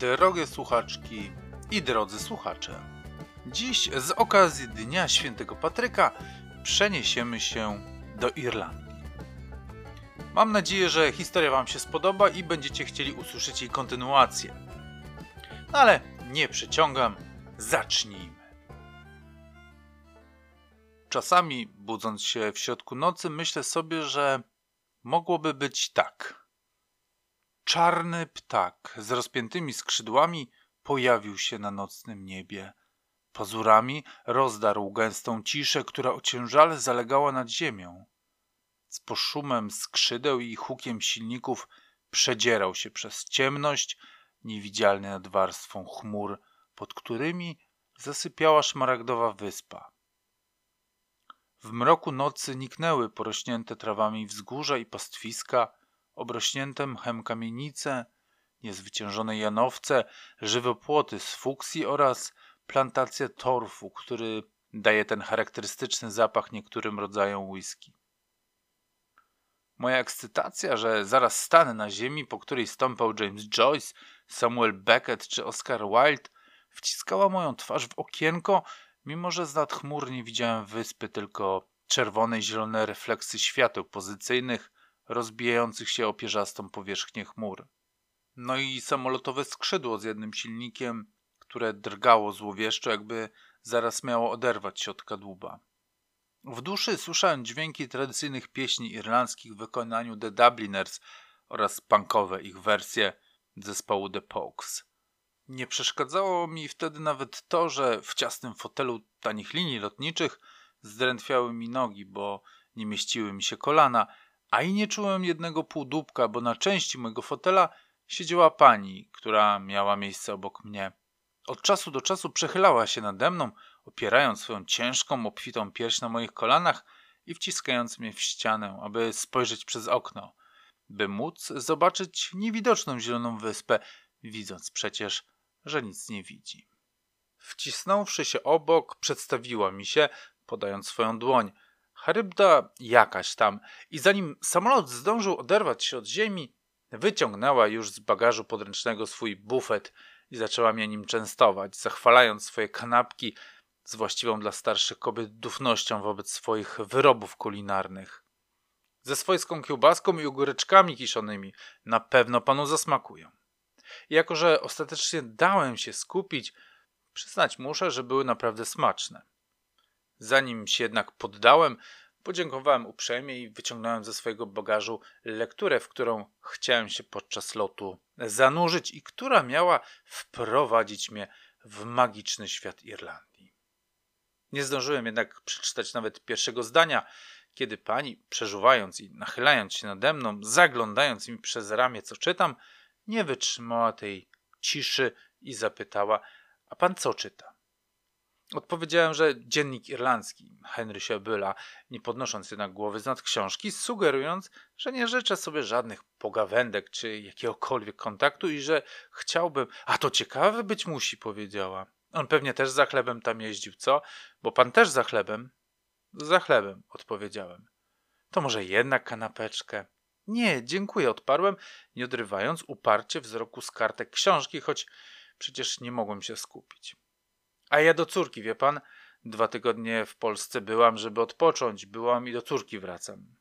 Drogie słuchaczki i drodzy słuchacze, dziś z okazji Dnia Świętego Patryka przeniesiemy się do Irlandii. Mam nadzieję, że historia Wam się spodoba i będziecie chcieli usłyszeć jej kontynuację. No ale nie przeciągam, zacznijmy. Czasami, budząc się w środku nocy, myślę sobie, że mogłoby być tak. Czarny ptak z rozpiętymi skrzydłami pojawił się na nocnym niebie. Pazurami rozdarł gęstą ciszę, która ociężale zalegała nad ziemią. Z poszumem skrzydeł i hukiem silników przedzierał się przez ciemność, niewidzialny nad warstwą chmur, pod którymi zasypiała szmaragdowa wyspa. W mroku nocy niknęły porośnięte trawami wzgórza i pastwiska, obrośnięte mchem kamienice, niezwyciężone janowce, żywe płoty z fuksji oraz plantacje torfu, który daje ten charakterystyczny zapach niektórym rodzajom whisky. Moja ekscytacja, że zaraz stanę na ziemi, po której stąpał James Joyce, Samuel Beckett czy Oscar Wilde, wciskała moją twarz w okienko, mimo że z nad chmur nie widziałem wyspy, tylko czerwone i zielone refleksy świateł pozycyjnych rozbijających się o pierzastą powierzchnię chmur. No i samolotowe skrzydło z jednym silnikiem, które drgało złowieszczo, jakby zaraz miało oderwać się od kadłuba. W duszy słyszałem dźwięki tradycyjnych pieśni irlandzkich w wykonaniu The Dubliners oraz punkowe ich wersje zespołu The Pokes. Nie przeszkadzało mi wtedy nawet to, że w ciasnym fotelu tanich linii lotniczych zdrętwiały mi nogi, bo nie mieściły mi się kolana, a i nie czułem jednego półdubka, bo na części mojego fotela siedziała pani, która miała miejsce obok mnie. Od czasu do czasu przechylała się nade mną, opierając swoją ciężką, obfitą pierś na moich kolanach i wciskając mnie w ścianę, aby spojrzeć przez okno, by móc zobaczyć niewidoczną zieloną wyspę, widząc przecież, że nic nie widzi. Wcisnąwszy się obok, przedstawiła mi się, podając swoją dłoń. Charybda jakaś tam i zanim samolot zdążył oderwać się od ziemi, wyciągnęła już z bagażu podręcznego swój bufet i zaczęła mnie nim częstować, zachwalając swoje kanapki z właściwą dla starszych kobiet dufnością wobec swoich wyrobów kulinarnych. Ze swojską kiełbaską i ogóreczkami kiszonymi na pewno panu zasmakują. I jako, że ostatecznie dałem się skupić, przyznać muszę, że były naprawdę smaczne. Zanim się jednak poddałem, podziękowałem uprzejmie i wyciągnąłem ze swojego bagażu lekturę, w którą chciałem się podczas lotu zanurzyć i która miała wprowadzić mnie w magiczny świat Irlandii. Nie zdążyłem jednak przeczytać nawet pierwszego zdania, kiedy pani, przeżuwając i nachylając się nade mną, zaglądając mi przez ramię, co czytam, nie wytrzymała tej ciszy i zapytała: A pan co czyta? Odpowiedziałem, że dziennik irlandzki Henry Siebyla, nie podnosząc jednak głowy z nad książki, sugerując, że nie życzę sobie żadnych pogawędek czy jakiegokolwiek kontaktu i że chciałbym. A to ciekawe być musi, powiedziała. On pewnie też za chlebem tam jeździł, co? Bo pan też za chlebem? Za chlebem, odpowiedziałem. To może jednak kanapeczkę? Nie, dziękuję, odparłem, nie odrywając uparcie wzroku z kartek książki, choć przecież nie mogłem się skupić. A ja do córki, wie pan? Dwa tygodnie w Polsce byłam, żeby odpocząć. Byłam i do córki wracam.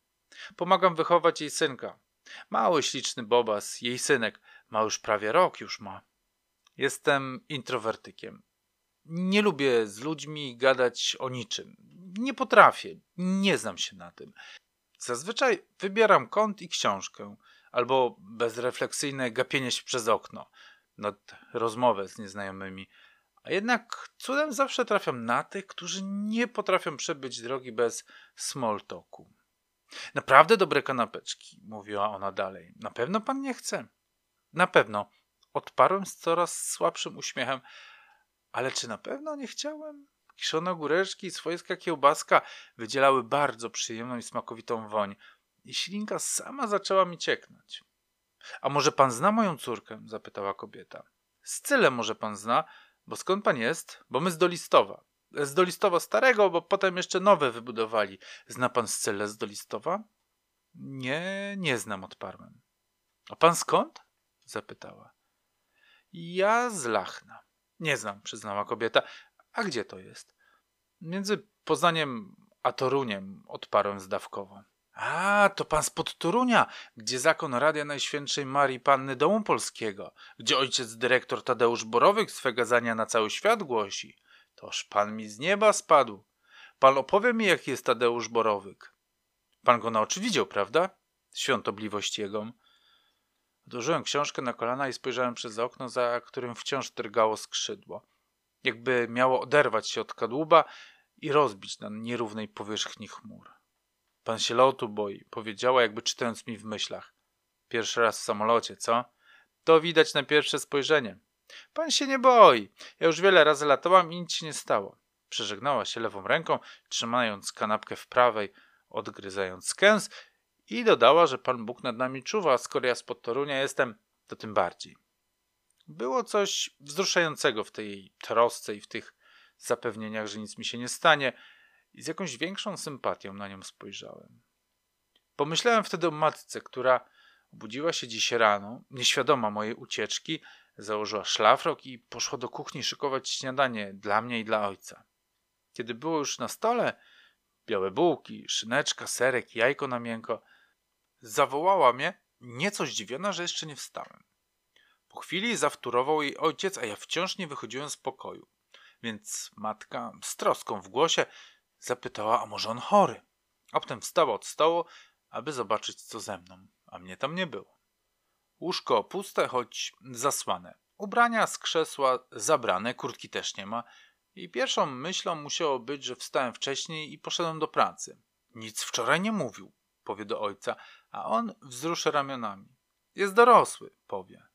Pomagam wychować jej synka. Mały, śliczny Bobas, jej synek, ma już prawie rok już ma. Jestem introwertykiem. Nie lubię z ludźmi gadać o niczym. Nie potrafię, nie znam się na tym. Zazwyczaj wybieram kąt i książkę, albo bezrefleksyjne gapienie się przez okno, nad rozmowę z nieznajomymi. A jednak cudem zawsze trafiam na tych, którzy nie potrafią przebyć drogi bez small talku. Naprawdę dobre kanapeczki, mówiła ona dalej. Na pewno pan nie chce. Na pewno. Odparłem z coraz słabszym uśmiechem. Ale czy na pewno nie chciałem? Kiszone ogóreczki i swojska kiełbaska wydzielały bardzo przyjemną i smakowitą woń. I ślinka sama zaczęła mi cieknąć. A może pan zna moją córkę? zapytała kobieta. Scyle może pan zna, bo skąd pan jest? Bo my z Dolistowa. Z Dolistowa starego, bo potem jeszcze nowe wybudowali. Zna pan Scylę z Dolistowa? Nie, nie znam, odparłem. A pan skąd? zapytała. Ja z Lachna. Nie znam, przyznała kobieta. A gdzie to jest? Między Poznaniem a Toruniem, odparłem zdawkowo. A, to pan spod Torunia, gdzie zakon Radia Najświętszej Marii Panny Domu Polskiego, gdzie ojciec dyrektor Tadeusz Borowyk swe gazania na cały świat głosi. Toż pan mi z nieba spadł. Pan opowie mi, jaki jest Tadeusz Borowyk. Pan go na oczy widział, prawda? Świątobliwość jego. Odłożyłem książkę na kolana i spojrzałem przez okno, za którym wciąż drgało skrzydło. Jakby miało oderwać się od kadłuba i rozbić na nierównej powierzchni chmur. Pan się lotu boi, powiedziała, jakby czytając mi w myślach. Pierwszy raz w samolocie, co? To widać na pierwsze spojrzenie. Pan się nie boi. Ja już wiele razy latałam i nic się nie stało. Przeżegnała się lewą ręką, trzymając kanapkę w prawej, odgryzając skęs i dodała, że Pan Bóg nad nami czuwa, a skoro ja spod Torunia jestem, to tym bardziej. Było coś wzruszającego w tej trosce i w tych zapewnieniach, że nic mi się nie stanie i z jakąś większą sympatią na nią spojrzałem. Pomyślałem wtedy o matce, która obudziła się dziś rano, nieświadoma mojej ucieczki, założyła szlafrok i poszła do kuchni szykować śniadanie dla mnie i dla ojca. Kiedy było już na stole, białe bułki, szyneczka, serek, jajko na miękko, zawołała mnie, nieco zdziwiona, że jeszcze nie wstałem. Po chwili zawtórował jej ojciec, a ja wciąż nie wychodziłem z pokoju. Więc matka z troską w głosie zapytała, a może on chory. A potem wstała od stołu, aby zobaczyć co ze mną, a mnie tam nie było. Łóżko puste, choć zasłane. Ubrania z krzesła zabrane, kurtki też nie ma. I pierwszą myślą musiało być, że wstałem wcześniej i poszedłem do pracy. Nic wczoraj nie mówił, powie do ojca, a on wzruszy ramionami. Jest dorosły, powie.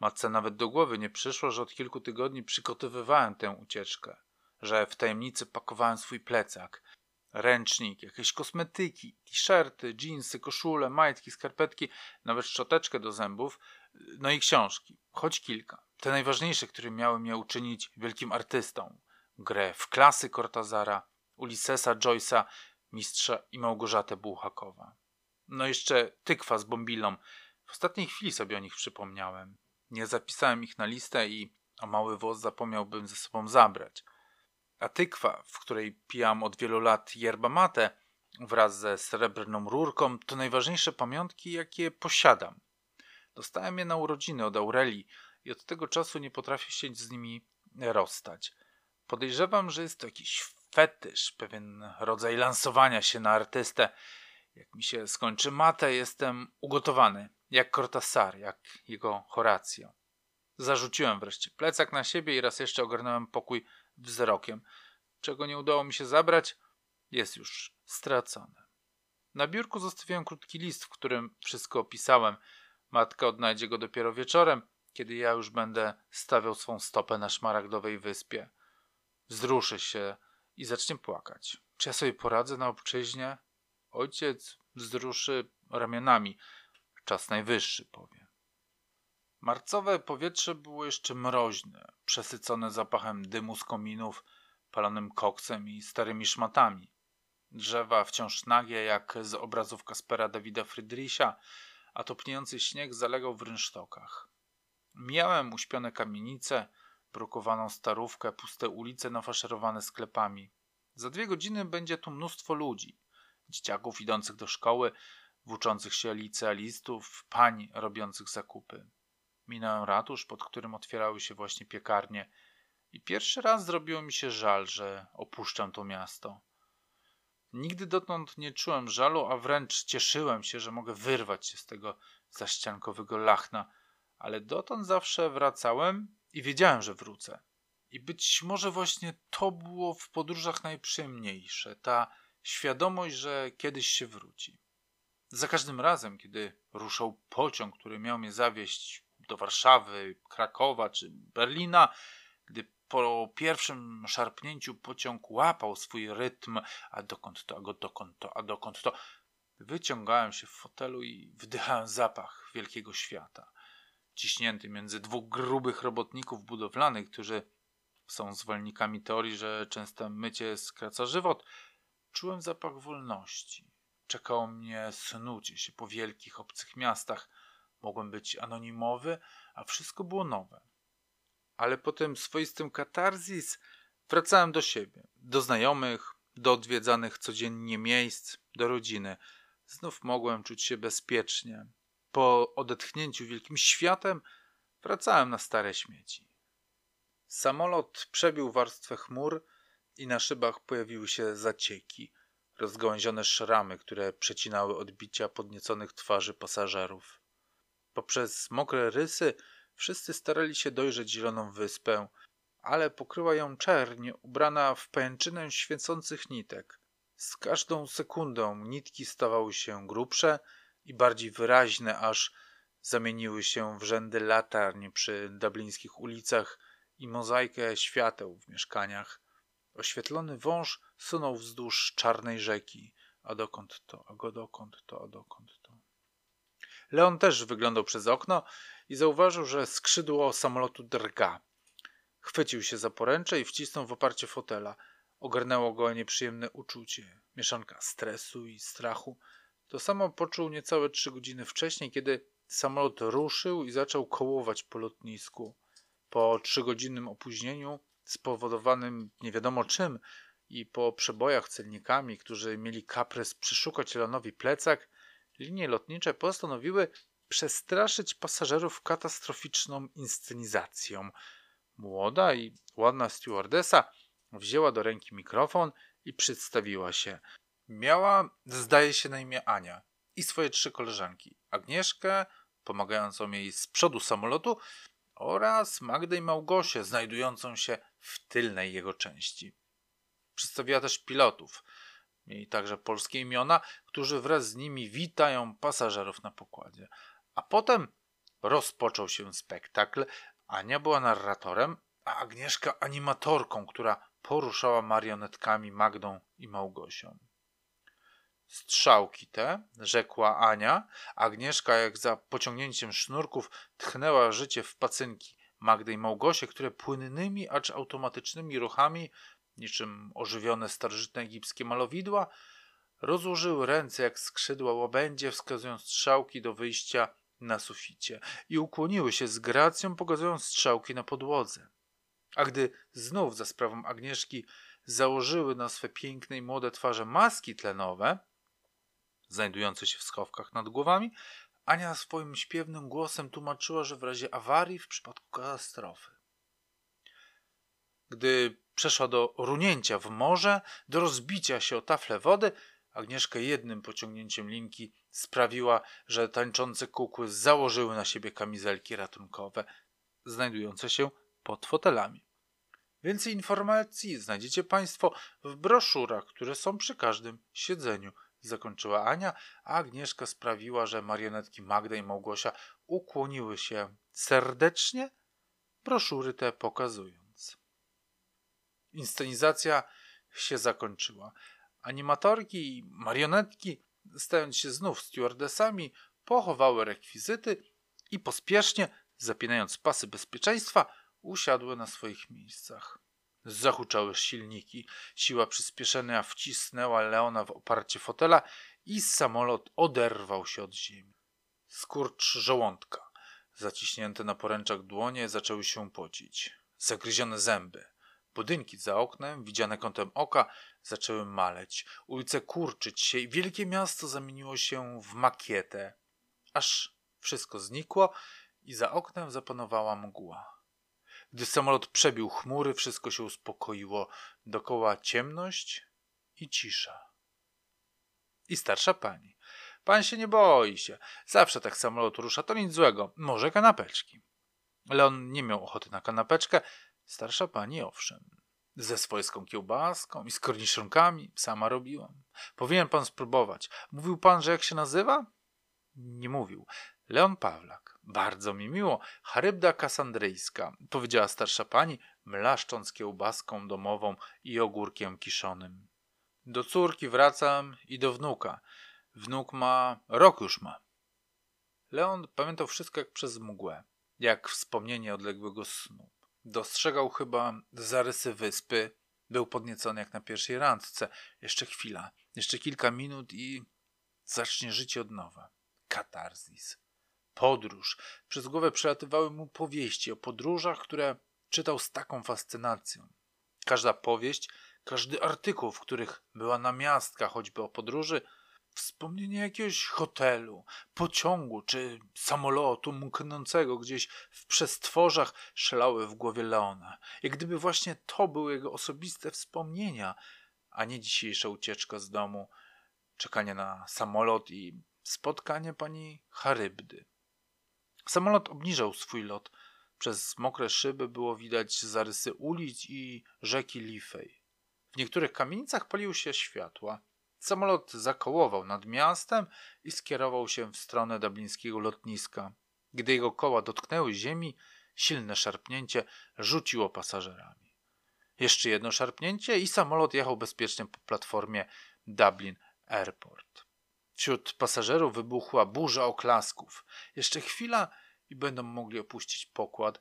Matce nawet do głowy nie przyszło, że od kilku tygodni przygotowywałem tę ucieczkę, że w tajemnicy pakowałem swój plecak, ręcznik, jakieś kosmetyki, t-shirty, dżinsy, koszule, majtki, skarpetki, nawet szczoteczkę do zębów, no i książki, choć kilka. Te najważniejsze, które miały mnie uczynić wielkim artystą. Grę w klasy Cortazara, Ulyssesa Joyce'a, Mistrza i Małgorzatę Bułhakowa. No jeszcze tykwa z bombilą. W ostatniej chwili sobie o nich przypomniałem. Nie zapisałem ich na listę i o mały włos zapomniałbym ze sobą zabrać. A tykwa, w której pijam od wielu lat yerba mate wraz ze srebrną rurką, to najważniejsze pamiątki, jakie posiadam. Dostałem je na urodziny od Aurelii i od tego czasu nie potrafię się z nimi rozstać. Podejrzewam, że jest to jakiś fetysz, pewien rodzaj lansowania się na artystę. Jak mi się skończy matę, jestem ugotowany jak Cortasar, jak jego Horacio. Zarzuciłem wreszcie plecak na siebie i raz jeszcze ogarnąłem pokój wzrokiem. Czego nie udało mi się zabrać, jest już stracone. Na biurku zostawiłem krótki list, w którym wszystko opisałem. Matka odnajdzie go dopiero wieczorem, kiedy ja już będę stawiał swą stopę na szmaragdowej wyspie. Wzruszy się i zacznie płakać. Czy ja sobie poradzę na obczyźnie? Ojciec wzruszy ramionami. Czas najwyższy, powie. Marcowe powietrze było jeszcze mroźne, przesycone zapachem dymu z kominów, palonym koksem i starymi szmatami. Drzewa wciąż nagie, jak z obrazów Kaspera Dawida Friedricha, a topniejący śnieg zalegał w rynsztokach. Mijałem uśpione kamienice, brukowaną starówkę, puste ulice nafaszerowane sklepami. Za dwie godziny będzie tu mnóstwo ludzi. Dzieciaków idących do szkoły, włóczących się licealistów, pań robiących zakupy. Minąłem ratusz, pod którym otwierały się właśnie piekarnie i pierwszy raz zrobiło mi się żal, że opuszczam to miasto. Nigdy dotąd nie czułem żalu, a wręcz cieszyłem się, że mogę wyrwać się z tego zaściankowego lachna, ale dotąd zawsze wracałem i wiedziałem, że wrócę. I być może właśnie to było w podróżach najprzyjemniejsze, ta świadomość, że kiedyś się wróci. Za każdym razem, kiedy ruszał pociąg, który miał mnie zawieźć do Warszawy, Krakowa czy Berlina, gdy po pierwszym szarpnięciu pociąg łapał swój rytm, a dokąd to, a dokąd to, a dokąd to, wyciągałem się w fotelu i wdychałem zapach wielkiego świata. Ciśnięty między dwóch grubych robotników budowlanych, którzy są zwolennikami teorii, że częste mycie skraca żywot, czułem zapach wolności Czekało mnie snucie się po wielkich, obcych miastach. Mogłem być anonimowy, a wszystko było nowe. ale po tym swoistym katarzis wracałem do siebie, do znajomych, do odwiedzanych codziennie miejsc, do rodziny. Znów mogłem czuć się bezpiecznie. Po odetchnięciu wielkim światem wracałem na stare śmieci. Samolot przebił warstwę chmur i na szybach pojawiły się zacieki, rozgałęzione szramy, które przecinały odbicia podnieconych twarzy pasażerów. Poprzez mokre rysy wszyscy starali się dojrzeć zieloną wyspę, ale pokryła ją czerń, ubrana w pajęczynę świecących nitek. Z każdą sekundą nitki stawały się grubsze i bardziej wyraźne, aż zamieniły się w rzędy latarń przy dublińskich ulicach i mozaikę świateł w mieszkaniach. Oświetlony wąż sunął wzdłuż czarnej rzeki. A dokąd to, a go dokąd to, a dokąd to. Leon też wyglądał przez okno i zauważył, że skrzydło samolotu drga. Chwycił się za poręcze i wcisnął w oparcie fotela. Ogarnęło go nieprzyjemne uczucie, mieszanka stresu i strachu. To samo poczuł niecałe trzy godziny wcześniej, kiedy samolot ruszył i zaczął kołować po lotnisku. Po trzygodzinnym opóźnieniu, spowodowanym nie wiadomo czym, i po przebojach celnikami, którzy mieli kaprys przyszukać Leonowi plecak, linie lotnicze postanowiły przestraszyć pasażerów katastroficzną inscenizacją. Młoda i ładna stewardesa wzięła do ręki mikrofon i przedstawiła się. Miała, zdaje się, na imię Ania i swoje trzy koleżanki: Agnieszkę, pomagającą jej z przodu samolotu, oraz Magdę i Małgosię, znajdującą się w tylnej jego części. Przedstawiła też pilotów. Mieli także polskie imiona, którzy wraz z nimi witają pasażerów na pokładzie. A potem rozpoczął się spektakl. Ania była narratorem, a Agnieszka animatorką, która poruszała marionetkami Magdą i Małgosią. Strzałki te, rzekła Ania. Agnieszka, jak za pociągnięciem sznurków, tchnęła życie w pacynki Magdy i Małgosie, które płynnymi, acz automatycznymi ruchami, niczym ożywione starożytne egipskie malowidła, rozłożyły ręce jak skrzydła łabędzie, wskazując strzałki do wyjścia na suficie i ukłoniły się z gracją, pokazując strzałki na podłodze. A gdy znów za sprawą Agnieszki założyły na swe piękne i młode twarze maski tlenowe, znajdujące się w schowkach nad głowami, Ania swoim śpiewnym głosem tłumaczyła, że w razie awarii, w przypadku katastrofy. Gdy przeszła do runięcia w morze, do rozbicia się o taflę wody, Agnieszka jednym pociągnięciem linki sprawiła, że tańczące kukły założyły na siebie kamizelki ratunkowe, znajdujące się pod fotelami. Więcej informacji znajdziecie Państwo w broszurach, które są przy każdym siedzeniu zakończyła Ania, a Agnieszka sprawiła, że marionetki Magda i Małgosia ukłoniły się serdecznie, broszury te pokazując. Inscenizacja się zakończyła. Animatorki i marionetki, stając się znów stewardesami, pochowały rekwizyty i pospiesznie, zapinając pasy bezpieczeństwa, usiadły na swoich miejscach. Zahuczały silniki. Siła przyspieszenia wcisnęła Leona w oparcie fotela i samolot oderwał się od ziemi. Skurcz żołądka. Zaciśnięte na poręczach dłonie zaczęły się pocić. Zagryzione zęby. Budynki za oknem, widziane kątem oka, zaczęły maleć. Ulice kurczyć się i wielkie miasto zamieniło się w makietę. Aż wszystko znikło i za oknem zapanowała mgła. Gdy samolot przebił chmury, wszystko się uspokoiło. Dokoła ciemność i cisza. I starsza pani. Pan się nie boi się. Zawsze tak samolot rusza, to nic złego. Może kanapeczki. Leon nie miał ochoty na kanapeczkę. Starsza pani owszem. Ze swojską kiełbaską i z korniszonkami sama robiłam. Powinien pan spróbować. Mówił pan, że jak się nazywa? Nie mówił. Leon Pawlak. Bardzo mi miło. Charybda kasandryjska, powiedziała starsza pani, mlaszcząc kiełbaską domową i ogórkiem kiszonym. Do córki wracam i do wnuka. Wnuk ma, rok już ma. Leon pamiętał wszystko jak przez mgłę, jak wspomnienie odległego snu. Dostrzegał chyba zarysy wyspy, był podniecony jak na pierwszej randce. Jeszcze chwila, jeszcze kilka minut i zacznie życie od nowa. Katarzis podróż. Przez głowę przelatywały mu powieści o podróżach, które czytał z taką fascynacją. Każda powieść, każdy artykuł, w których była namiastka choćby o podróży, wspomnienie jakiegoś hotelu, pociągu czy samolotu mknącego gdzieś w przestworzach szalały w głowie Leona. Jak gdyby właśnie to były jego osobiste wspomnienia, a nie dzisiejsza ucieczka z domu, czekanie na samolot i spotkanie pani Charybdy. Samolot obniżał swój lot. Przez mokre szyby było widać zarysy ulic i rzeki Lifej. W niektórych kamienicach paliły się światła. Samolot zakołował nad miastem i skierował się w stronę dublińskiego lotniska. Gdy jego koła dotknęły ziemi, silne szarpnięcie rzuciło pasażerami. Jeszcze jedno szarpnięcie i samolot jechał bezpiecznie po platformie Dublin Airport. Wśród pasażerów wybuchła burza oklasków. Jeszcze chwila i będą mogli opuścić pokład,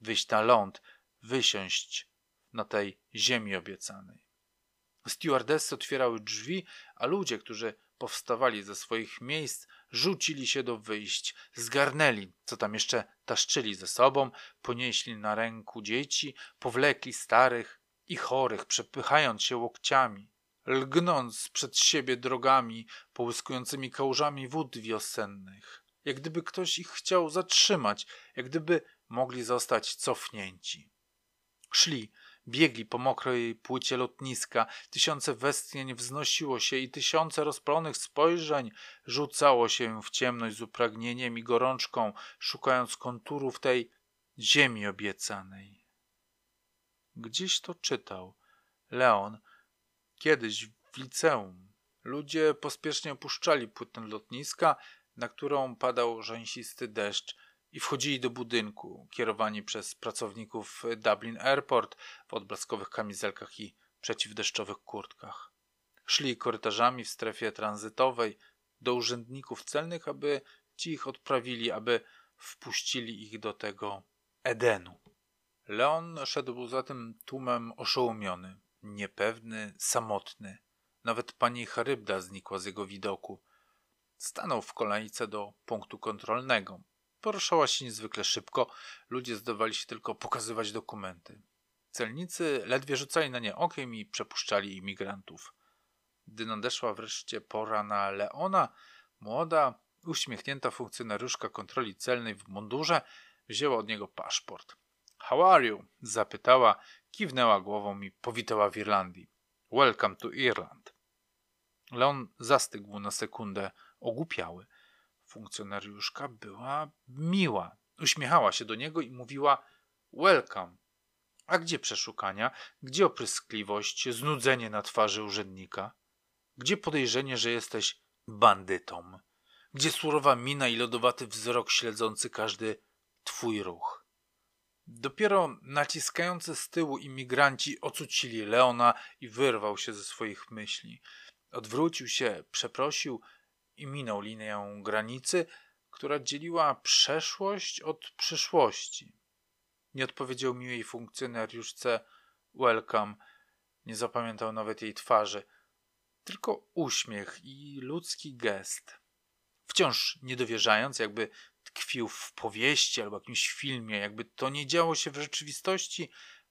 wyjść na ląd, wysiąść na tej ziemi obiecanej. Stewardessy otwierały drzwi, a ludzie, którzy powstawali ze swoich miejsc, rzucili się do wyjść, zgarnęli, co tam jeszcze taszczyli ze sobą, ponieśli na ręku dzieci, powlekli starych i chorych, przepychając się łokciami, lgnąc przed siebie drogami, połyskującymi kałużami wód wiosennych, jak gdyby ktoś ich chciał zatrzymać, jak gdyby mogli zostać cofnięci. Szli, Biegli po mokrej płycie lotniska, tysiące westchnień wznosiło się i tysiące rozpalonych spojrzeń rzucało się w ciemność z upragnieniem i gorączką, szukając konturów tej ziemi obiecanej. Gdzieś to czytał. Leon, kiedyś w liceum. Ludzie pospiesznie opuszczali płytę lotniska, na którą padał rzęsisty deszcz, i wchodzili do budynku, kierowani przez pracowników Dublin Airport w odblaskowych kamizelkach i przeciwdeszczowych kurtkach. Szli korytarzami w strefie tranzytowej do urzędników celnych, aby ci ich odprawili, aby wpuścili ich do tego Edenu. Leon szedł za tym tłumem oszołomiony, niepewny, samotny. Nawet pani Charybda znikła z jego widoku. Stanął w kolejce do punktu kontrolnego. Poruszała się niezwykle szybko, ludzie zdawali się tylko pokazywać dokumenty. Celnicy ledwie rzucali na nie okiem i przepuszczali imigrantów. Gdy nadeszła wreszcie pora na Leona, młoda, uśmiechnięta funkcjonariuszka kontroli celnej w mundurze wzięła od niego paszport. How are you? zapytała, kiwnęła głową i powitała w Irlandii. Welcome to Ireland. Leon zastygł na sekundę, ogłupiały. Funkcjonariuszka była miła. Uśmiechała się do niego i mówiła welcome. A gdzie przeszukania? Gdzie opryskliwość, znudzenie na twarzy urzędnika? Gdzie podejrzenie, że jesteś bandytą? Gdzie surowa mina i lodowaty wzrok śledzący każdy twój ruch? Dopiero naciskający z tyłu imigranci ocucili Leona i wyrwał się ze swoich myśli. Odwrócił się, przeprosił, i minął linię granicy, która dzieliła przeszłość od przyszłości. Nie odpowiedział miłej funkcjonariuszce welcome, nie zapamiętał nawet jej twarzy, tylko uśmiech i ludzki gest. Wciąż niedowierzając, jakby tkwił w powieści albo jakimś filmie, jakby to nie działo się w rzeczywistości,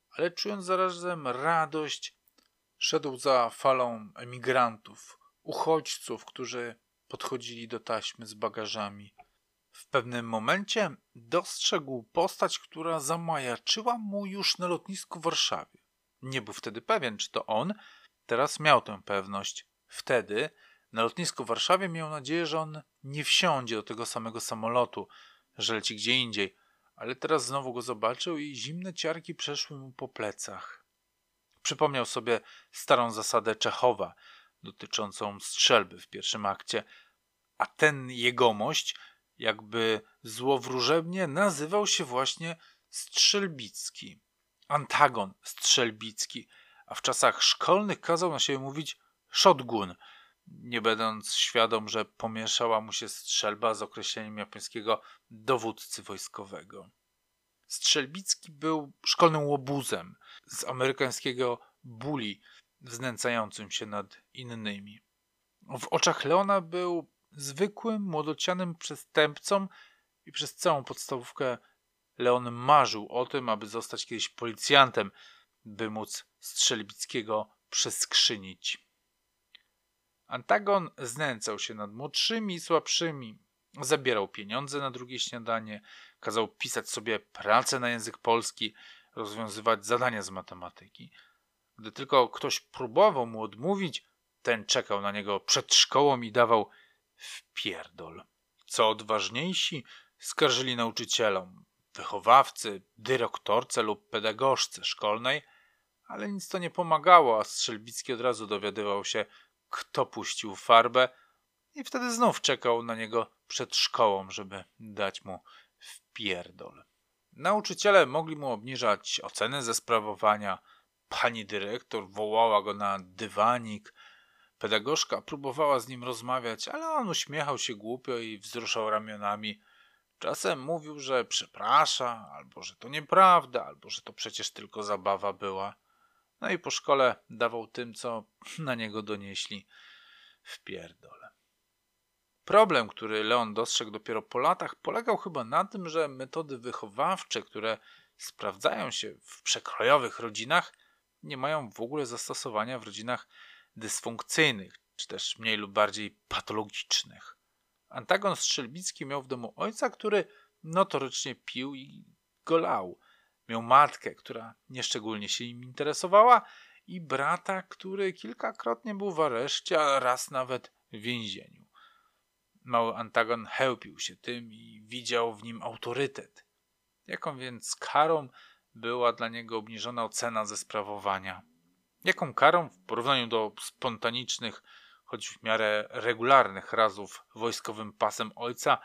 ale czując zarazem radość, szedł za falą emigrantów, uchodźców, którzy podchodzili do taśmy z bagażami. W pewnym momencie dostrzegł postać, która zamajaczyła mu już na lotnisku w Warszawie. Nie był wtedy pewien, czy to on, teraz miał tę pewność. Wtedy na lotnisku w Warszawie miał nadzieję, że on nie wsiądzie do tego samego samolotu, że leci gdzie indziej, ale teraz znowu go zobaczył i zimne ciarki przeszły mu po plecach. Przypomniał sobie starą zasadę Czechowa – dotyczącą strzelby w pierwszym akcie, a ten jegomość jakby złowróżebnie nazywał się właśnie Strzelbicki. Antagon Strzelbicki, a w czasach szkolnych kazał na siebie mówić shotgun, nie będąc świadom, że pomieszała mu się strzelba z określeniem japońskiego dowódcy wojskowego. Strzelbicki był szkolnym łobuzem z amerykańskiego bully, znęcającym się nad innymi. W oczach Leona był zwykłym, młodocianym przestępcą i przez całą podstawówkę Leon marzył o tym, aby zostać kiedyś policjantem, by móc Strzelbickiego przeskrzynić. Antagon znęcał się nad młodszymi i słabszymi, zabierał pieniądze na drugie śniadanie, kazał pisać sobie pracę na język polski, rozwiązywać zadania z matematyki. Gdy tylko ktoś próbował mu odmówić, ten czekał na niego przed szkołą i dawał wpierdol. Co odważniejsi skarżyli nauczycielom, wychowawcy, dyrektorce lub pedagogzce szkolnej, ale nic to nie pomagało, a Strzelbicki od razu dowiadywał się, kto puścił farbę i wtedy znów czekał na niego przed szkołą, żeby dać mu wpierdol. Nauczyciele mogli mu obniżać oceny ze sprawowania, pani dyrektor wołała go na dywanik, pedagogzka próbowała z nim rozmawiać, ale on uśmiechał się głupio i wzruszał ramionami. Czasem mówił, że przeprasza, albo że to nieprawda, albo że to przecież tylko zabawa była. No i po szkole dawał tym, co na niego donieśli w pierdole. Problem, który Leon dostrzegł dopiero po latach, polegał chyba na tym, że metody wychowawcze, które sprawdzają się w przekrojowych rodzinach, nie mają w ogóle zastosowania w rodzinach dysfunkcyjnych, czy też mniej lub bardziej patologicznych. Antagon Strzelbicki miał w domu ojca, który notorycznie pił i golał. Miał matkę, która nieszczególnie się im interesowała i brata, który kilkakrotnie był w areszcie, a raz nawet w więzieniu. Mały Antagon chełpił się tym i widział w nim autorytet. Jaką więc karą była dla niego obniżona ocena ze sprawowania? Jaką karą w porównaniu do spontanicznych, choć w miarę regularnych razów wojskowym pasem ojca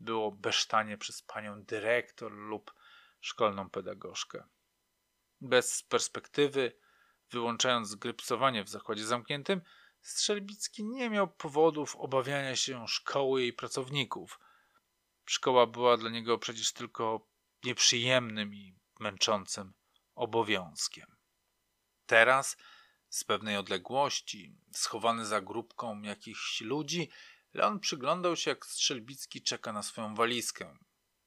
było besztanie przez panią dyrektor lub szkolną pedagogzkę. Bez perspektywy, wyłączając grypsowanie w zakładzie zamkniętym, Strzelbicki nie miał powodów obawiania się szkoły i pracowników. Szkoła była dla niego przecież tylko nieprzyjemnym i męczącym obowiązkiem. Teraz, z pewnej odległości, schowany za grupką jakichś ludzi, Leon przyglądał się, jak Strzelbicki czeka na swoją walizkę,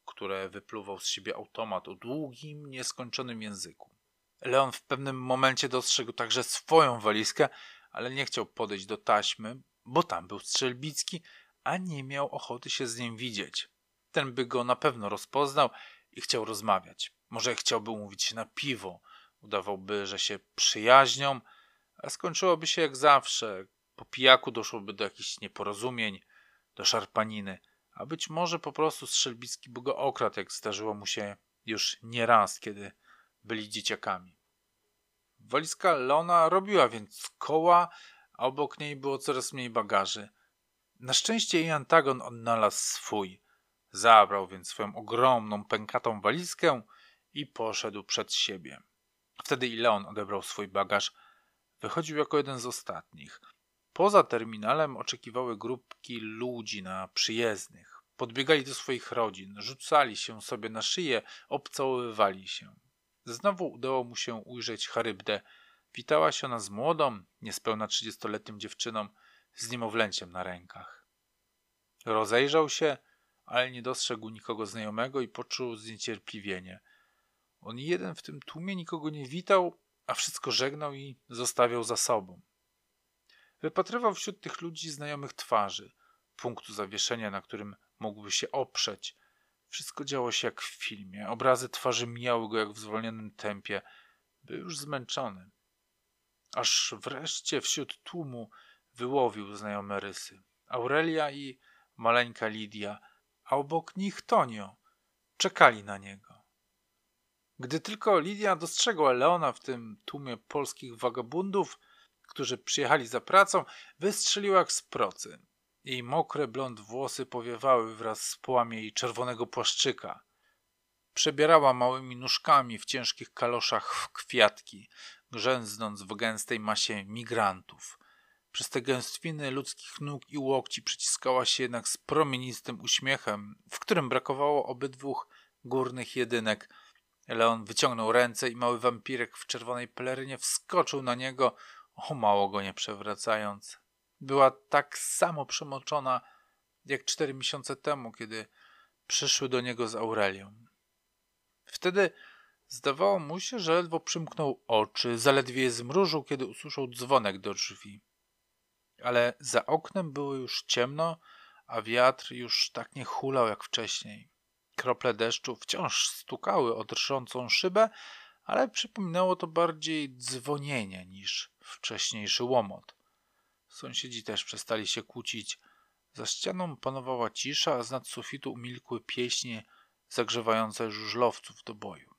które wypluwał z siebie automat o długim, nieskończonym języku. Leon w pewnym momencie dostrzegł także swoją walizkę, ale nie chciał podejść do taśmy, bo tam był Strzelbicki, a nie miał ochoty się z nim widzieć. Ten by go na pewno rozpoznał i chciał rozmawiać. Może chciałby umówić się na piwo, udawałby, że się przyjaźnią, a skończyłoby się jak zawsze. Po pijaku doszłoby do jakichś nieporozumień, do szarpaniny, a być może po prostu Strzelbicki by go okradł, jak zdarzyło mu się już nieraz, kiedy byli dzieciakami. Walizka Leona robiła więc koła, a obok niej było coraz mniej bagaży. Na szczęście jej antagon odnalazł swój. Zabrał więc swoją ogromną, pękatą walizkę i poszedł przed siebie. Wtedy i Leon odebrał swój bagaż. Wychodził jako jeden z ostatnich. Poza terminalem oczekiwały grupki ludzi na przyjezdnych. Podbiegali do swoich rodzin, rzucali się sobie na szyję, obcałowywali się. Znowu udało mu się ujrzeć Charybdę. Witała się ona z młodą, niespełna trzydziestoletnią dziewczyną z niemowlęciem na rękach. Rozejrzał się, ale nie dostrzegł nikogo znajomego i poczuł zniecierpliwienie – on jeden w tym tłumie nikogo nie witał, a wszystko żegnał i zostawiał za sobą. Wypatrywał wśród tych ludzi znajomych twarzy, punktu zawieszenia, na którym mógłby się oprzeć. Wszystko działo się jak w filmie. Obrazy twarzy mijały go jak w zwolnionym tempie. Był już zmęczony. Aż wreszcie wśród tłumu wyłowił znajome rysy. Aurelia i maleńka Lidia, a obok nich Tonio. Czekali na niego. Gdy tylko Lidia dostrzegła Leona w tym tłumie polskich wagabundów, którzy przyjechali za pracą, wystrzeliła jak z procy. Jej mokre blond włosy powiewały wraz z połami jej czerwonego płaszczyka. Przebierała małymi nóżkami w ciężkich kaloszach w kwiatki, grzęznąc w gęstej masie migrantów. Przez te gęstwiny ludzkich nóg i łokci przyciskała się jednak z promienistym uśmiechem, w którym brakowało obydwóch górnych jedynek – Leon wyciągnął ręce i mały wampirek w czerwonej pelerynie wskoczył na niego, o mało go nie przewracając. Była tak samo przemoczona jak cztery miesiące temu, kiedy przyszły do niego z Aurelią. Wtedy zdawało mu się, że ledwo przymknął oczy, zaledwie je zmrużył, kiedy usłyszał dzwonek do drzwi. Ale za oknem było już ciemno, a wiatr już tak nie hulał jak wcześniej. Krople deszczu wciąż stukały o drżącą szybę, ale przypominało to bardziej dzwonienie niż wcześniejszy łomot. Sąsiedzi też przestali się kłócić. Za ścianą panowała cisza, a z nad sufitu umilkły pieśnie zagrzewające żużlowców do boju.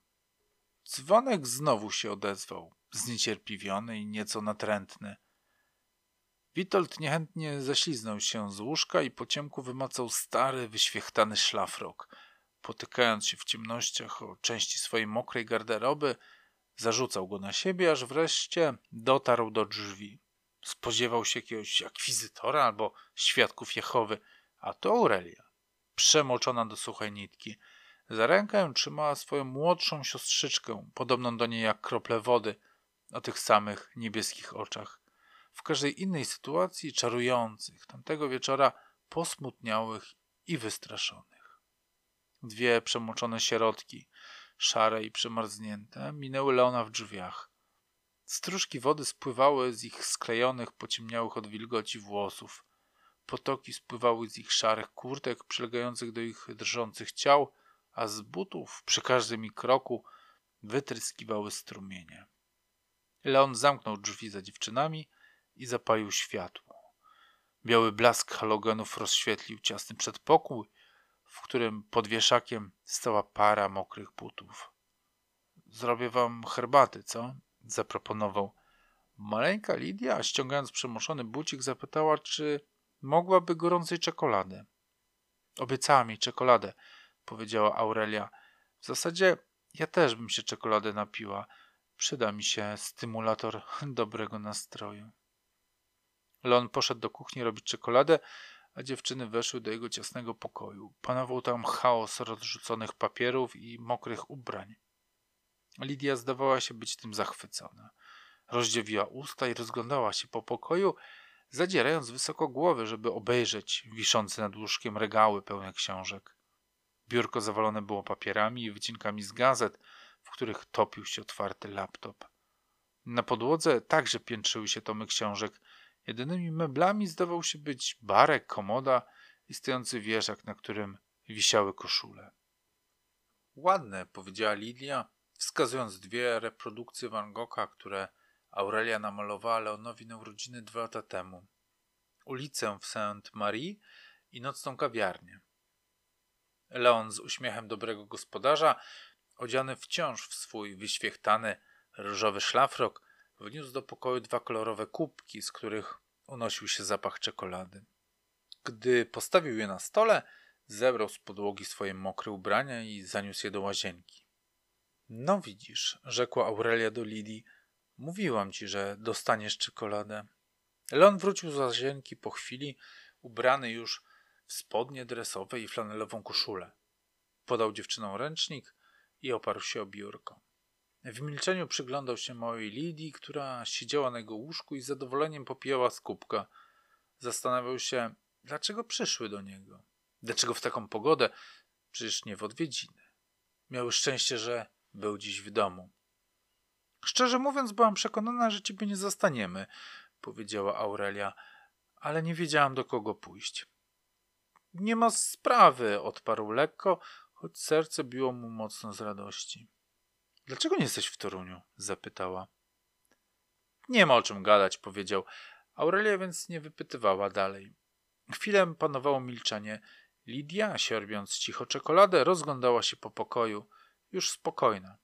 Dzwonek znowu się odezwał, zniecierpliwiony i nieco natrętny. Witold niechętnie ześliznął się z łóżka i po ciemku wymacał stary, wyświechtany szlafrok. Potykając się w ciemnościach o części swojej mokrej garderoby, zarzucał go na siebie, aż wreszcie dotarł do drzwi. Spodziewał się jakiegoś akwizytora albo świadków Jehowy, a to Aurelia, przemoczona do suchej nitki. Za rękę trzymała swoją młodszą siostrzyczkę, podobną do niej jak krople wody, o tych samych niebieskich oczach. W każdej innej sytuacji czarujących, tamtego wieczora posmutniałych i wystraszonych. Dwie przemoczone sierotki, szare i przemarznięte, minęły Leona w drzwiach. Stróżki wody spływały z ich sklejonych, pociemniałych od wilgoci włosów. Potoki spływały z ich szarych kurtek przylegających do ich drżących ciał, a z butów przy każdym ich kroku wytryskiwały strumienie. Leon zamknął drzwi za dziewczynami i zapalił światło. Biały blask halogenów rozświetlił ciasny przedpokój, w którym pod wieszakiem stała para mokrych butów. Zrobię wam herbaty, co? zaproponował. Maleńka Lidia, ściągając przemoszony bucik, zapytała, czy mogłaby gorącej czekolady. Obiecała mi czekoladę, powiedziała Aurelia. W zasadzie ja też bym się czekolady napiła. Przyda mi się stymulator dobrego nastroju. Leon poszedł do kuchni robić czekoladę, a dziewczyny weszły do jego ciasnego pokoju. Panował tam chaos rozrzuconych papierów i mokrych ubrań. Lidia zdawała się być tym zachwycona. Rozdziewiła usta i rozglądała się po pokoju, zadzierając wysoko głowy, żeby obejrzeć wiszące nad łóżkiem regały pełne książek. Biurko zawalone było papierami i wycinkami z gazet, w których topił się otwarty laptop. Na podłodze także piętrzyły się tomy książek. Jedynymi meblami zdawał się być barek, komoda i stojący wieżak, na którym wisiały koszule. Ładne, powiedziała Lidia, wskazując dwie reprodukcje Van Gogha, które Aurelia namalowała Leonowi na urodziny dwa lata temu. Ulicę w Saint-Marie i nocną kawiarnię. Leon z uśmiechem dobrego gospodarza, odziany wciąż w swój wyświechtany różowy szlafrok, wniósł do pokoju dwa kolorowe kubki, z których unosił się zapach czekolady. Gdy postawił je na stole, zebrał z podłogi swoje mokre ubrania i zaniósł je do łazienki. No widzisz, rzekła Aurelia do Lidii, mówiłam ci, że dostaniesz czekoladę. Leon wrócił z łazienki po chwili, ubrany już w spodnie dresowe i flanelową koszulę. Podał dziewczynom ręcznik i oparł się o biurko. W milczeniu przyglądał się małej Lidii, która siedziała na jego łóżku i z zadowoleniem popijała z kubka. Zastanawiał się, dlaczego przyszły do niego. Dlaczego w taką pogodę? Przecież nie w odwiedziny. Miały szczęście, że był dziś w domu. Szczerze mówiąc, byłam przekonana, że ciebie nie zastaniemy, powiedziała Aurelia, ale nie wiedziałam do kogo pójść. Nie ma sprawy, odparł lekko, choć serce biło mu mocno z radości. Dlaczego nie jesteś w Toruniu? zapytała. Nie ma o czym gadać, powiedział. Aurelia więc nie wypytywała dalej. Chwilę panowało milczenie. Lidia, sierbiąc cicho czekoladę, rozglądała się po pokoju, już spokojna.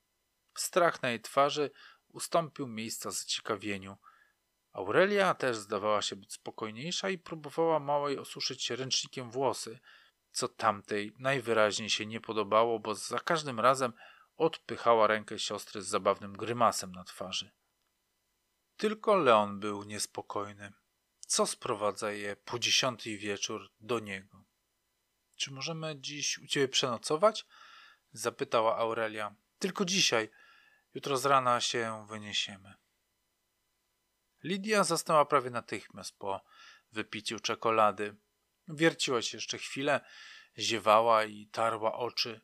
Strach na jej twarzy ustąpił miejsca zaciekawieniu. Aurelia też zdawała się być spokojniejsza i próbowała małej osuszyć ręcznikiem włosy, co tamtej najwyraźniej się nie podobało, bo za każdym razem odpychała rękę siostry z zabawnym grymasem na twarzy. Tylko Leon był niespokojny. Co sprowadza je po dziesiątej wieczór do niego? Czy możemy dziś u ciebie przenocować? zapytała Aurelia. Tylko dzisiaj. Jutro z rana się wyniesiemy. Lidia zasnęła prawie natychmiast po wypiciu czekolady. Wierciła się jeszcze chwilę, ziewała i tarła oczy.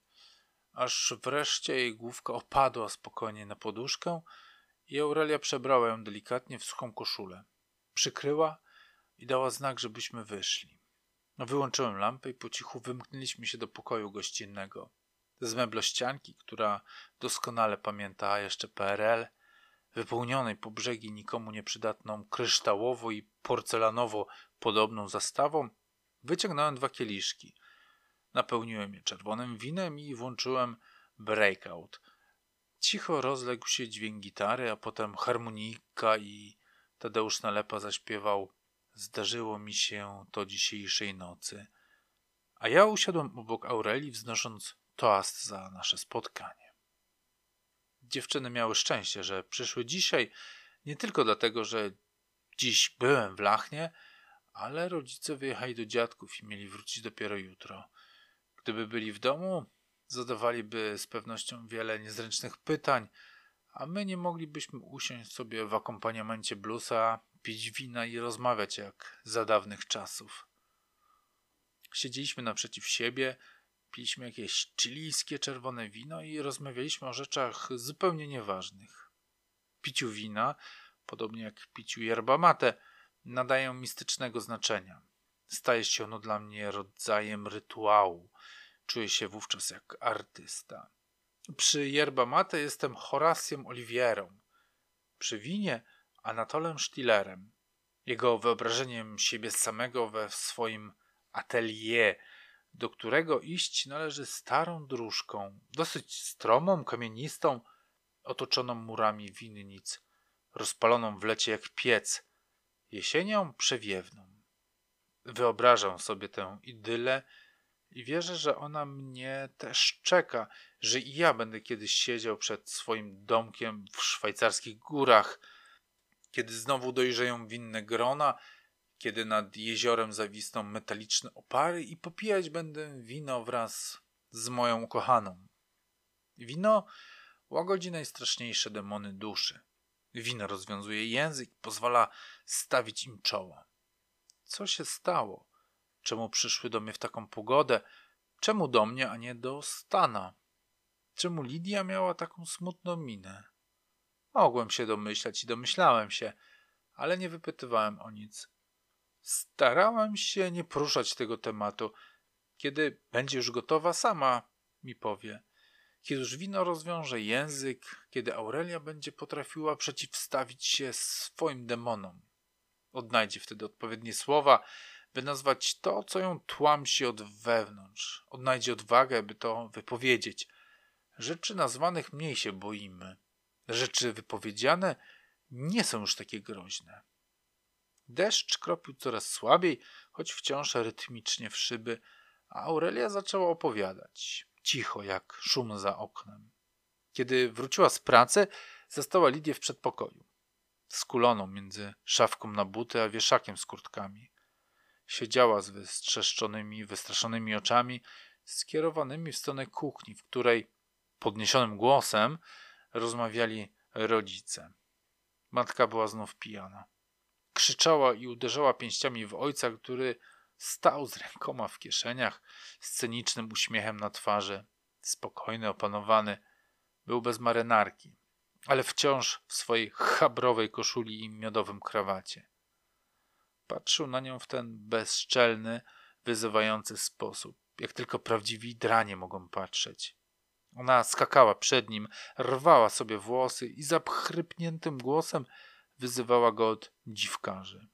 Aż wreszcie jej główka opadła spokojnie na poduszkę i Aurelia przebrała ją delikatnie w suchą koszulę. Przykryła i dała znak, żebyśmy wyszli. Wyłączyłem lampę i po cichu wymknęliśmy się do pokoju gościnnego. Z meblościanki, która doskonale pamięta jeszcze PRL, wypełnionej po brzegi nikomu nieprzydatną kryształowo i porcelanowo podobną zastawą, wyciągnąłem dwa kieliszki. Napełniłem je czerwonym winem i włączyłem breakout. Cicho rozległ się dźwięk gitary, a potem harmonika i Tadeusz Nalepa zaśpiewał Zdarzyło mi się to dzisiejszej nocy. A ja usiadłem obok Aurelii, wznosząc toast za nasze spotkanie. Dziewczyny miały szczęście, że przyszły dzisiaj, nie tylko dlatego, że dziś byłem w Lachnie, ale rodzice wyjechali do dziadków i mieli wrócić dopiero jutro. Gdyby byli w domu, zadawaliby z pewnością wiele niezręcznych pytań, a my nie moglibyśmy usiąść sobie w akompaniamencie bluesa, pić wina i rozmawiać jak za dawnych czasów. Siedzieliśmy naprzeciw siebie, piliśmy jakieś chilijskie czerwone wino i rozmawialiśmy o rzeczach zupełnie nieważnych. Piciu wina, podobnie jak piciu yerba mate, nadają mistycznego znaczenia. Staje się ono dla mnie rodzajem rytuału. Czuję się wówczas jak artysta. Przy yerba mate jestem Horacją Oliwierą. Przy winie Anatolem Sztilerem. Jego wyobrażeniem siebie samego we swoim atelier, do którego iść należy starą dróżką, dosyć stromą, kamienistą, otoczoną murami winnic, rozpaloną w lecie jak piec, jesienią przewiewną. Wyobrażam sobie tę idylę i wierzę, że ona mnie też czeka, że i ja będę kiedyś siedział przed swoim domkiem w szwajcarskich górach, kiedy znowu dojrzeją winne grona, kiedy nad jeziorem zawisną metaliczne opary i popijać będę wino wraz z moją ukochaną. Wino łagodzi najstraszniejsze demony duszy. Wino rozwiązuje język, pozwala stawić im czoło. Co się stało? Czemu przyszły do mnie w taką pogodę? Czemu do mnie, a nie do Stana? Czemu Lidia miała taką smutną minę? Mogłem się domyślać i domyślałem się, ale nie wypytywałem o nic. Starałem się nie poruszać tego tematu. Kiedy będzie już gotowa, sama mi powie. Kiedy już wino rozwiąże język, kiedy Aurelia będzie potrafiła przeciwstawić się swoim demonom. Odnajdzie wtedy odpowiednie słowa, by nazwać to, co ją tłamsi od wewnątrz. Odnajdzie odwagę, by to wypowiedzieć. Rzeczy nazwanych mniej się boimy. Rzeczy wypowiedziane nie są już takie groźne. Deszcz kropił coraz słabiej, choć wciąż rytmicznie w szyby, a Aurelia zaczęła opowiadać, cicho jak szum za oknem. Kiedy wróciła z pracy, zastała Lidię w przedpokoju, skuloną między szafką na buty a wieszakiem z kurtkami. Siedziała z wystrzeszczonymi, wystraszonymi oczami, skierowanymi w stronę kuchni, w której podniesionym głosem rozmawiali rodzice. Matka była znów pijana. Krzyczała i uderzała pięściami w ojca, który stał z rękoma w kieszeniach, z cynicznym uśmiechem na twarzy. Spokojny, opanowany. Był bez marynarki, ale wciąż w swojej chabrowej koszuli i miodowym krawacie. Patrzył na nią w ten bezczelny, wyzywający sposób, jak tylko prawdziwi dranie mogą patrzeć. Ona skakała przed nim, rwała sobie włosy i zapchrypniętym głosem wyzywała go od dziwkarzy.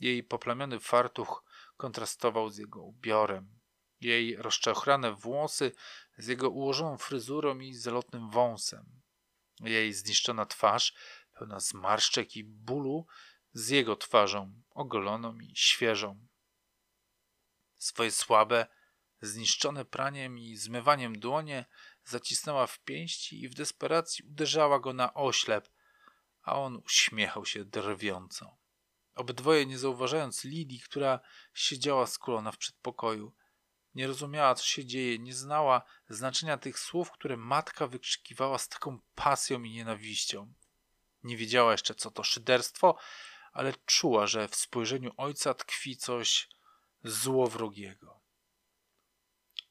Jej poplamiony fartuch kontrastował z jego ubiorem. Jej rozczochrane włosy z jego ułożoną fryzurą i zalotnym wąsem. Jej zniszczona twarz, pełna zmarszczek i bólu, z jego twarzą, ogoloną i świeżą. Swoje słabe, zniszczone praniem i zmywaniem dłonie zacisnęła w pięści i w desperacji uderzała go na oślep, a on uśmiechał się drwiąco. Obydwoje, nie zauważając Lidii, która siedziała skulona w przedpokoju, nie rozumiała, co się dzieje, nie znała znaczenia tych słów, które matka wykrzykiwała z taką pasją i nienawiścią. Nie wiedziała jeszcze, co to szyderstwo, ale czuła, że w spojrzeniu ojca tkwi coś złowrogiego.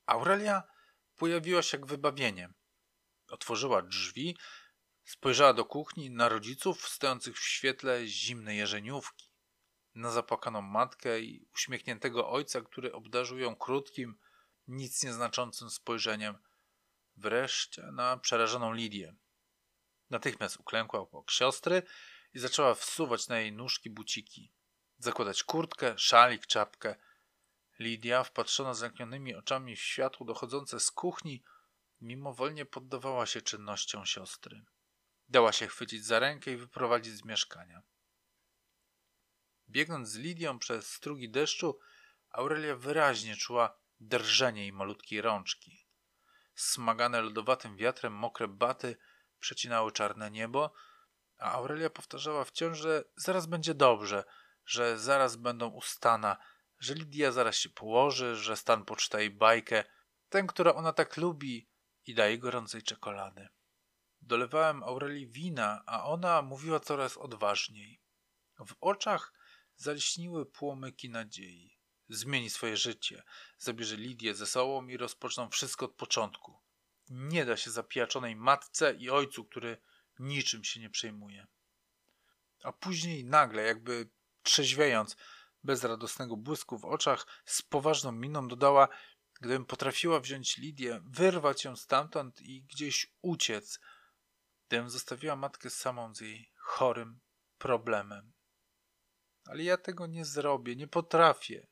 Aurelia pojawiła się jak wybawienie. Otworzyła drzwi, spojrzała do kuchni na rodziców stojących w świetle zimnej jeżeniówki, na zapłakaną matkę i uśmiechniętego ojca, który obdarzył ją krótkim, nic nieznaczącym spojrzeniem, wreszcie na przerażoną Lidię. Natychmiast uklękła obok siostry i zaczęła wsuwać na jej nóżki buciki, zakładać kurtkę, szalik, czapkę. Lidia, wpatrzona zamknionymi oczami w światło dochodzące z kuchni, mimowolnie poddawała się czynnościom siostry. Dała się chwycić za rękę i wyprowadzić z mieszkania. Biegnąc z Lidią przez strugi deszczu, Aurelia wyraźnie czuła drżenie jej malutkiej rączki. Smagane lodowatym wiatrem mokre baty przecinały czarne niebo, a Aurelia powtarzała wciąż, że zaraz będzie dobrze, że zaraz będą ustana, że Lidia zaraz się położy, że Stan poczyta jej bajkę, tę, którą ona tak lubi i daje gorącej czekolady. Dolewałem Aurelii wina, a ona mówiła coraz odważniej. W oczach zaliśniły płomyki nadziei. Zmieni swoje życie, zabierze Lidię ze sobą i rozpoczną wszystko od początku. Nie da się zapijaczonej matce i ojcu, który niczym się nie przejmuje. A później nagle, jakby trzeźwiejąc, bez radosnego błysku w oczach, z poważną miną dodała: Gdybym potrafiła wziąć Lidię, wyrwać ją stamtąd i gdzieś uciec, gdybym zostawiła matkę samą z jej chorym problemem. Ale ja tego nie zrobię, nie potrafię.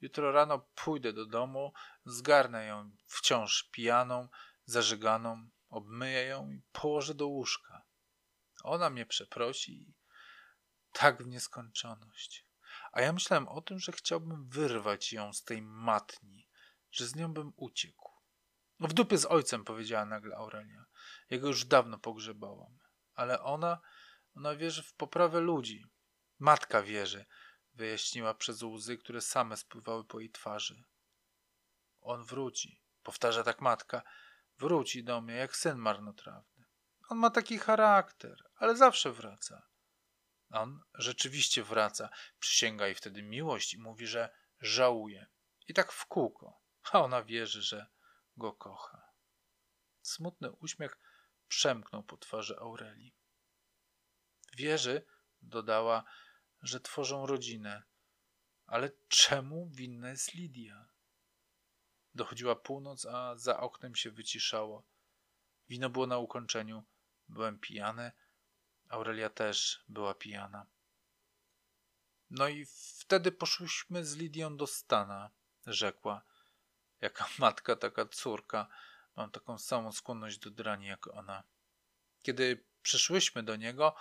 Jutro rano pójdę do domu, zgarnę ją wciąż pijaną, zażyganą, obmyję ją i położę do łóżka. Ona mnie przeprosi tak w nieskończoność. A ja myślałem o tym, że chciałbym wyrwać ją z tej matni, że z nią bym uciekł. No w dupie z ojcem, powiedziała nagle Aurelia. Jego już dawno pogrzebałam. Ale ona, ona wierzy w poprawę ludzi. Matka wierzy, wyjaśniła przez łzy, które same spływały po jej twarzy. On wróci, powtarza tak matka, wróci do mnie jak syn marnotrawny. On ma taki charakter, ale zawsze wraca. On rzeczywiście wraca, przysięga jej wtedy miłość i mówi, że żałuje. I tak w kółko, a ona wierzy, że go kocha. Smutny uśmiech przemknął po twarzy Aurelii. Wierzy, dodała, że tworzą rodzinę. Ale czemu winna jest Lidia? Dochodziła północ, a za oknem się wyciszało. Wino było na ukończeniu. Byłem pijany. Aurelia też była pijana. No i wtedy poszłyśmy z Lidią do Stana, rzekła. Jaka matka, taka córka. Mam taką samą skłonność do drani jak ona. Kiedy przyszłyśmy do niego,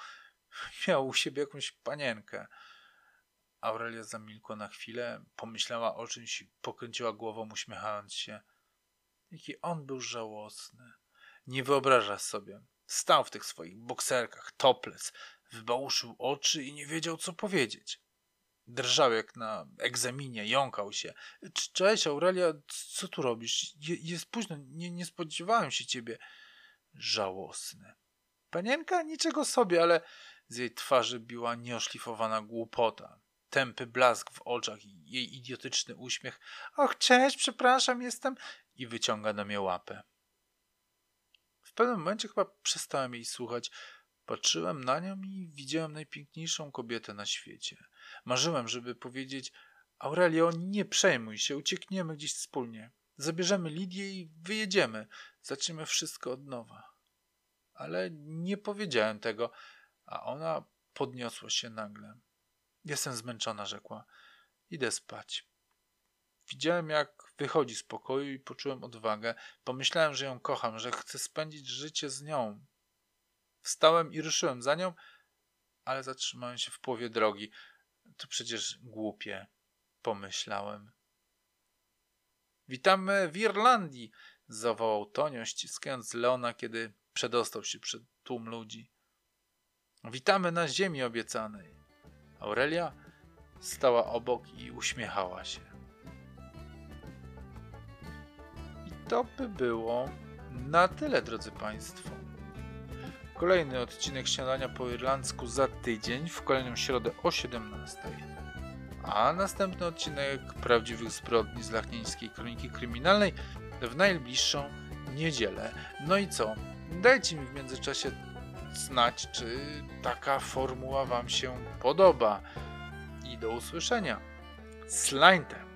miał u siebie jakąś panienkę. Aurelia zamilkła na chwilę, pomyślała o czymś pokręciła głową, uśmiechając się. Jaki on był żałosny. Nie wyobrażasz sobie. Stał w tych swoich bokserkach, toplec, wybałuszył oczy i nie wiedział, co powiedzieć. Drżał jak na egzaminie, jąkał się. Cześć, Aurelia, co tu robisz? jest późno, nie, nie spodziewałem się ciebie. Żałosny. Panienka? Niczego sobie, ale z jej twarzy biła nieoszlifowana głupota. Tępy blask w oczach i jej idiotyczny uśmiech. Och, cześć, przepraszam, jestem... I wyciąga do mnie łapę. W pewnym momencie chyba przestałem jej słuchać. Patrzyłem na nią i widziałem najpiękniejszą kobietę na świecie. Marzyłem, żeby powiedzieć Aurelio, nie przejmuj się, uciekniemy gdzieś wspólnie. Zabierzemy Lidię i wyjedziemy. Zaczniemy wszystko od nowa. Ale nie powiedziałem tego, a ona podniosła się nagle. Jestem zmęczona, rzekła. Idę spać. Widziałem, jak wychodzi z pokoju i poczułem odwagę. Pomyślałem, że ją kocham, że chcę spędzić życie z nią. Wstałem i ruszyłem za nią, ale zatrzymałem się w połowie drogi. To przecież głupie, pomyślałem. Witamy w Irlandii, zawołał Tonio, ściskając Leona, kiedy przedostał się przed tłum ludzi. Witamy na ziemi obiecanej. Aurelia stała obok i uśmiechała się. I to by było na tyle, drodzy Państwo. Kolejny odcinek śniadania po irlandzku za tydzień, w kolejną środę o 17. A następny odcinek prawdziwych zbrodni z Lachnieńskiej Kroniki Kryminalnej w najbliższą niedzielę. No i co? Dajcie mi w międzyczasie znać, czy taka formuła Wam się podoba. I do usłyszenia. Slainte!